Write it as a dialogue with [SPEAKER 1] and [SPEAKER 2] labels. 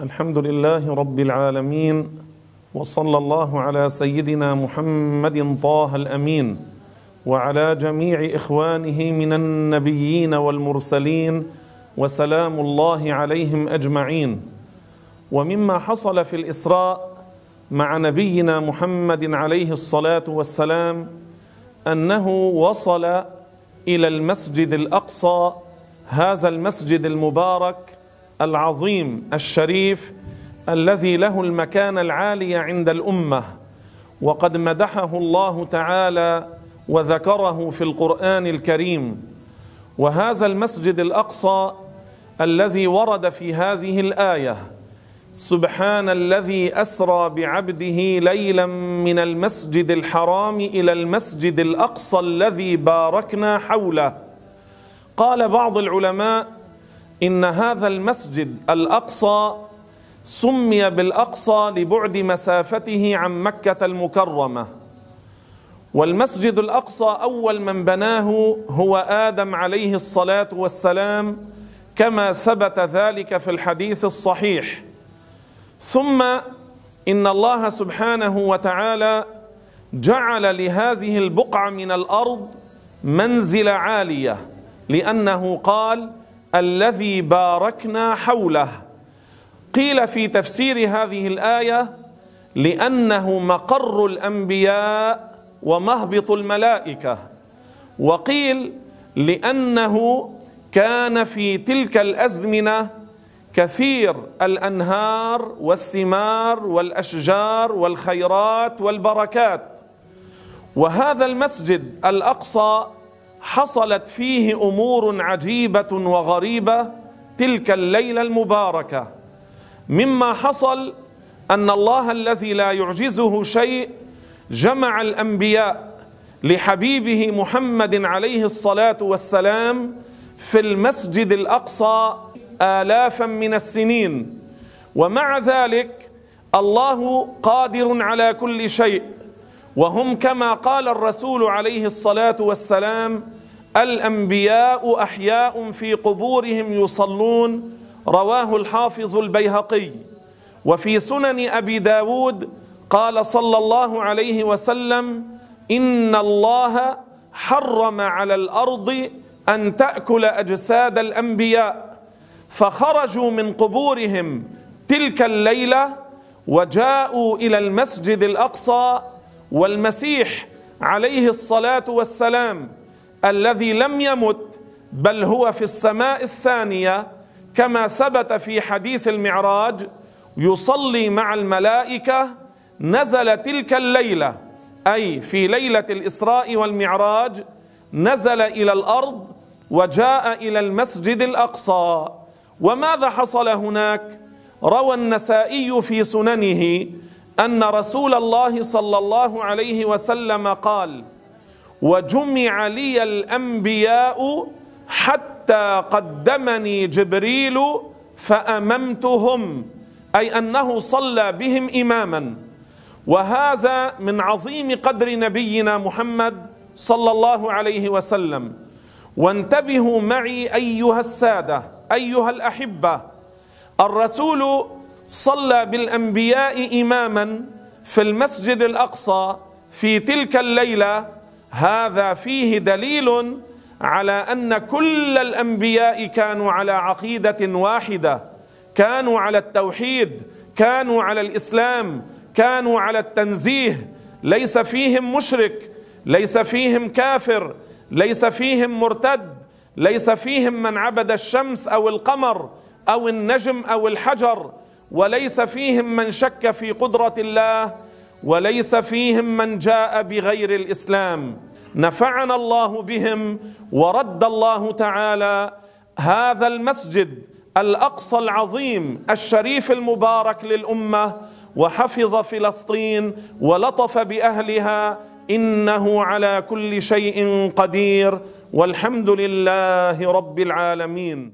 [SPEAKER 1] الحمد لله رب العالمين وصلى الله على سيدنا محمد طه الأمين وعلى جميع إخوانه من النبيين والمرسلين وسلام الله عليهم أجمعين. ومما حصل في الإسراء مع نبينا محمد عليه الصلاة والسلام أنه وصل إلى المسجد الأقصى هذا المسجد المبارك العظيم الشريف الذي له المكان العالي عند الأمة. وقد مدحه الله تعالى وذكره في القرآن الكريم. وهذا المسجد الأقصى الذي ورد في هذه الآية سبحان الذي أسرى بعبده ليلا من المسجد الحرام إلى المسجد الأقصى الذي باركنا حوله. قال بعض العلماء إن هذا المسجد الأقصى سمي بالأقصى لبعد مسافته عن مكة المكرمة. والمسجد الأقصى أول من بناه هو آدم عليه الصلاة والسلام كما ثبت ذلك في الحديث الصحيح. ثم إن الله سبحانه وتعالى جعل لهذه البقعة من الأرض منزل عالية لأنه قال الذي باركنا حوله. قيل في تفسير هذه الآية لأنه مقر الأنبياء ومهبط الملائكة. وقيل لأنه كان في تلك الأزمنة كثير الأنهار والثمار والأشجار والخيرات والبركات. وهذا المسجد الأقصى حصلت فيه أمور عجيبة وغريبة تلك الليلة المباركة. مما حصل أن الله الذي لا يعجزه شيء جمع الأنبياء لحبيبه محمد عليه الصلاة والسلام في المسجد الأقصى آلافا من السنين. ومع ذلك الله قادر على كل شيء. وهم كما قال الرسول عليه الصلاة والسلام الأنبياء أحياء في قبورهم يصلون رواه الحافظ البيهقي. وفي سنن أبي داود قال صلى الله عليه وسلم إن الله حرم على الأرض أن تأكل أجساد الأنبياء. فخرجوا من قبورهم تلك الليلة وجاءوا إلى المسجد الأقصى والمسيح عليه الصلاة والسلام الذي لم يمت بل هو في السماء الثانية كما ثبت في حديث المعراج يصلي مع الملائكة نزل تلك الليلة أي في ليلة الإسراء والمعراج نزل إلى الأرض وجاء إلى المسجد الأقصى. وماذا حصل هناك؟ روى النسائي في سننه أن رسول الله صلى الله عليه وسلم قال وجمع لي الأنبياء حتى قدمني جبريل فأممتهم. أي أنه صلى بهم إماما. وهذا من عظيم قدر نبينا محمد صلى الله عليه وسلم. وانتبهوا معي أيها السادة أيها الأحبة الرسول صلى بالأنبياء إماما في المسجد الأقصى في تلك الليلة هذا فيه دليل على أن كل الأنبياء كانوا على عقيدة واحدة كانوا على التوحيد كانوا على الإسلام كانوا على التنزيه ليس فيهم مشرك ليس فيهم كافر ليس فيهم مرتد ليس فيهم من عبد الشمس أو القمر أو النجم أو الحجر. وليس فيهم من شك في قدرة الله وليس فيهم من جاء بغير الإسلام. نفعنا الله بهم ورد الله تعالى هذا المسجد الأقصى العظيم الشريف المبارك للأمة وحفظ فلسطين ولطف بأهلها إنه على كل شيء قدير والحمد لله رب العالمين.